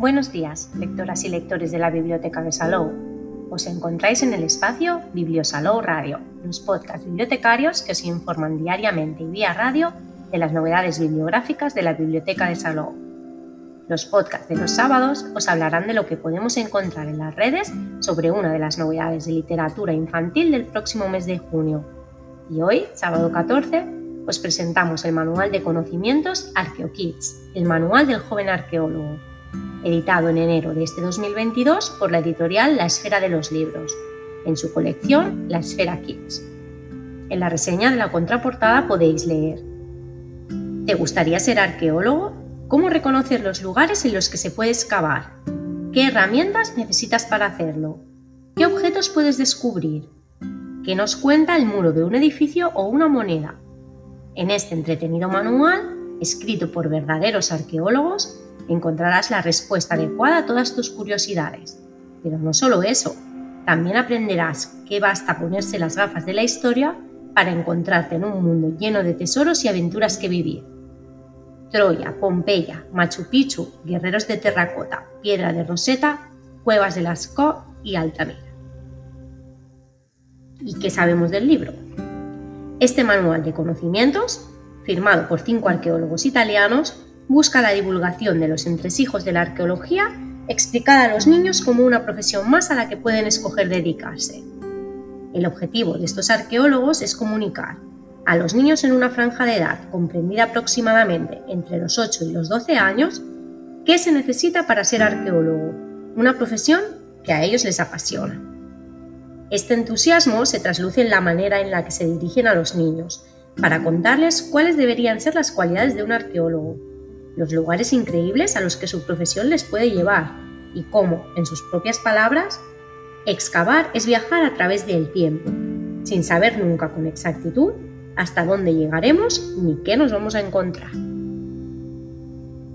Buenos días, lectoras y lectores de la Biblioteca de Salou. Os encontráis en el espacio Bibliosalou Radio, los podcasts bibliotecarios que os informan diariamente y vía radio de las novedades bibliográficas de la Biblioteca de Salou. Los podcasts de los sábados os hablarán de lo que podemos encontrar en las redes sobre una de las novedades de literatura infantil del próximo mes de junio. Y hoy, sábado 14, os presentamos el Manual de Conocimientos ArcheoKids, el Manual del Joven Arqueólogo, editado en enero de este 2022 por la editorial La Esfera de los Libros, en su colección La Esfera Kids. En la reseña de la contraportada podéis leer ¿Te gustaría ser arqueólogo? ¿Cómo reconocer los lugares en los que se puede excavar? ¿Qué herramientas necesitas para hacerlo? ¿Qué objetos puedes descubrir? ¿Qué nos cuenta el muro de un edificio o una moneda? En este entretenido manual, escrito por verdaderos arqueólogos, encontrarás la respuesta adecuada a todas tus curiosidades. Pero no solo eso, también aprenderás que basta ponerse las gafas de la historia para encontrarte en un mundo lleno de tesoros y aventuras que vivir. Troya, Pompeya, Machu Picchu, guerreros de terracota, piedra de Roseta, cuevas de Lascaux y Altamira. ¿Y qué sabemos del libro? Este manual de conocimientos, firmado por cinco arqueólogos italianos, busca la divulgación de los entresijos de la arqueología explicada a los niños como una profesión más a la que pueden escoger dedicarse. El objetivo de estos arqueólogos es comunicar a los niños en una franja de edad comprendida aproximadamente entre los 8 y los 12 años qué se necesita para ser arqueólogo, una profesión que a ellos les apasiona. Este entusiasmo se trasluce en la manera en la que se dirigen a los niños, para contarles cuáles deberían ser las cualidades de un arqueólogo, los lugares increíbles a los que su profesión les puede llevar y cómo, en sus propias palabras, excavar es viajar a través del tiempo, sin saber nunca con exactitud hasta dónde llegaremos ni qué nos vamos a encontrar.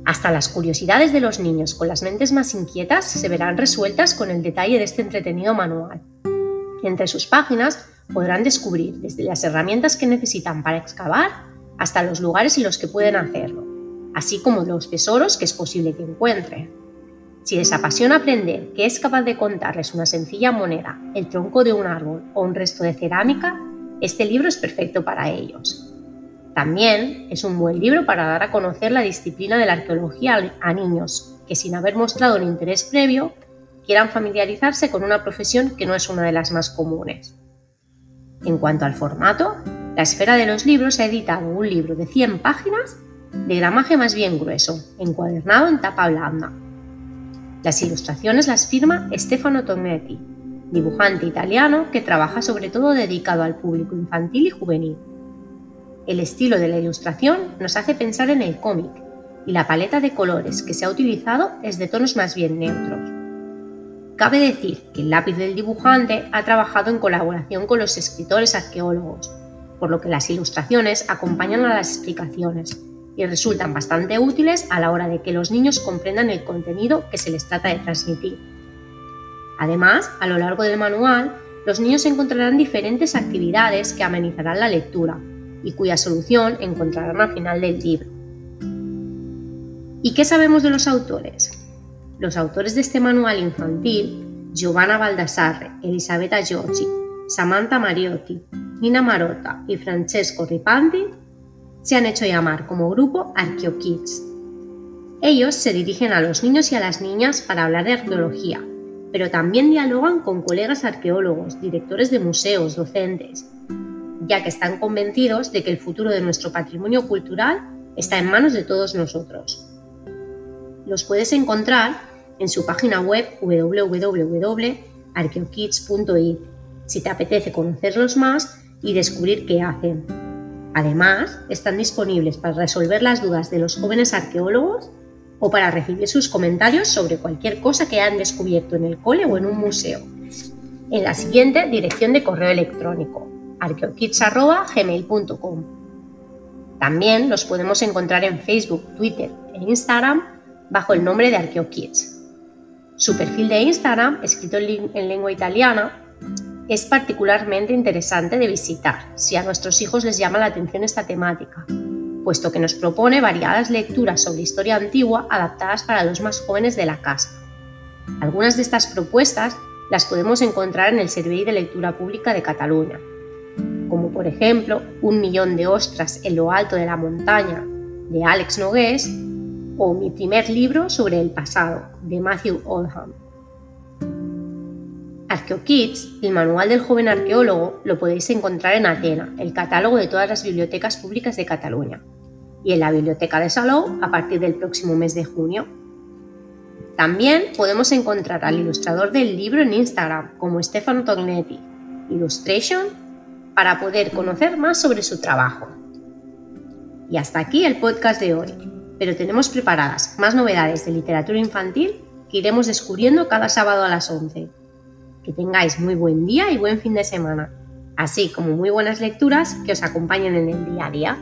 Hasta las curiosidades de los niños con las mentes más inquietas se verán resueltas con el detalle de este entretenido manual. Entre sus páginas podrán descubrir desde las herramientas que necesitan para excavar hasta los lugares en los que pueden hacerlo, así como los tesoros que es posible que encuentren. Si les apasiona aprender qué es capaz de contarles una sencilla moneda, el tronco de un árbol o un resto de cerámica, este libro es perfecto para ellos. También es un buen libro para dar a conocer la disciplina de la arqueología a niños que sin haber mostrado un interés previo quieran familiarizarse con una profesión que no es una de las más comunes. En cuanto al formato, la esfera de los libros ha editado un libro de 100 páginas de gramaje más bien grueso, encuadernado en tapa blanda. Las ilustraciones las firma Stefano Tometti, dibujante italiano que trabaja sobre todo dedicado al público infantil y juvenil. El estilo de la ilustración nos hace pensar en el cómic y la paleta de colores que se ha utilizado es de tonos más bien neutros. Cabe decir que el lápiz del dibujante ha trabajado en colaboración con los escritores arqueólogos, por lo que las ilustraciones acompañan a las explicaciones y resultan bastante útiles a la hora de que los niños comprendan el contenido que se les trata de transmitir. Además, a lo largo del manual, los niños encontrarán diferentes actividades que amenizarán la lectura y cuya solución encontrarán al final del libro. ¿Y qué sabemos de los autores? Los autores de este manual infantil, Giovanna Baldassarre, Elisabetta Giorgi, Samantha Mariotti, Nina Marotta y Francesco Ripanti, se han hecho llamar como grupo ArcheoKids. Ellos se dirigen a los niños y a las niñas para hablar de arqueología, pero también dialogan con colegas arqueólogos, directores de museos, docentes, ya que están convencidos de que el futuro de nuestro patrimonio cultural está en manos de todos nosotros. Los puedes encontrar en su página web www.archeokids.it si te apetece conocerlos más y descubrir qué hacen. Además, están disponibles para resolver las dudas de los jóvenes arqueólogos o para recibir sus comentarios sobre cualquier cosa que hayan descubierto en el cole o en un museo. En la siguiente dirección de correo electrónico, archeokids.gmail.com. También los podemos encontrar en Facebook, Twitter e Instagram bajo el nombre de ArcheoKids. Su perfil de Instagram, escrito en lengua italiana, es particularmente interesante de visitar si a nuestros hijos les llama la atención esta temática, puesto que nos propone variadas lecturas sobre historia antigua adaptadas para los más jóvenes de la casa. Algunas de estas propuestas las podemos encontrar en el Servicio de Lectura Pública de Cataluña, como por ejemplo Un millón de ostras en lo alto de la montaña de Alex Nogués o Mi primer libro sobre el pasado de Matthew Oldham. ArcheoKids, el manual del joven arqueólogo, lo podéis encontrar en Atena, el catálogo de todas las bibliotecas públicas de Cataluña, y en la Biblioteca de Salou a partir del próximo mes de junio. También podemos encontrar al ilustrador del libro en Instagram como Stefano Tognetti, Illustration, para poder conocer más sobre su trabajo. Y hasta aquí el podcast de hoy, pero tenemos preparadas más novedades de literatura infantil que iremos descubriendo cada sábado a las 11. Que tengáis muy buen día y buen fin de semana, así como muy buenas lecturas que os acompañen en el día a día.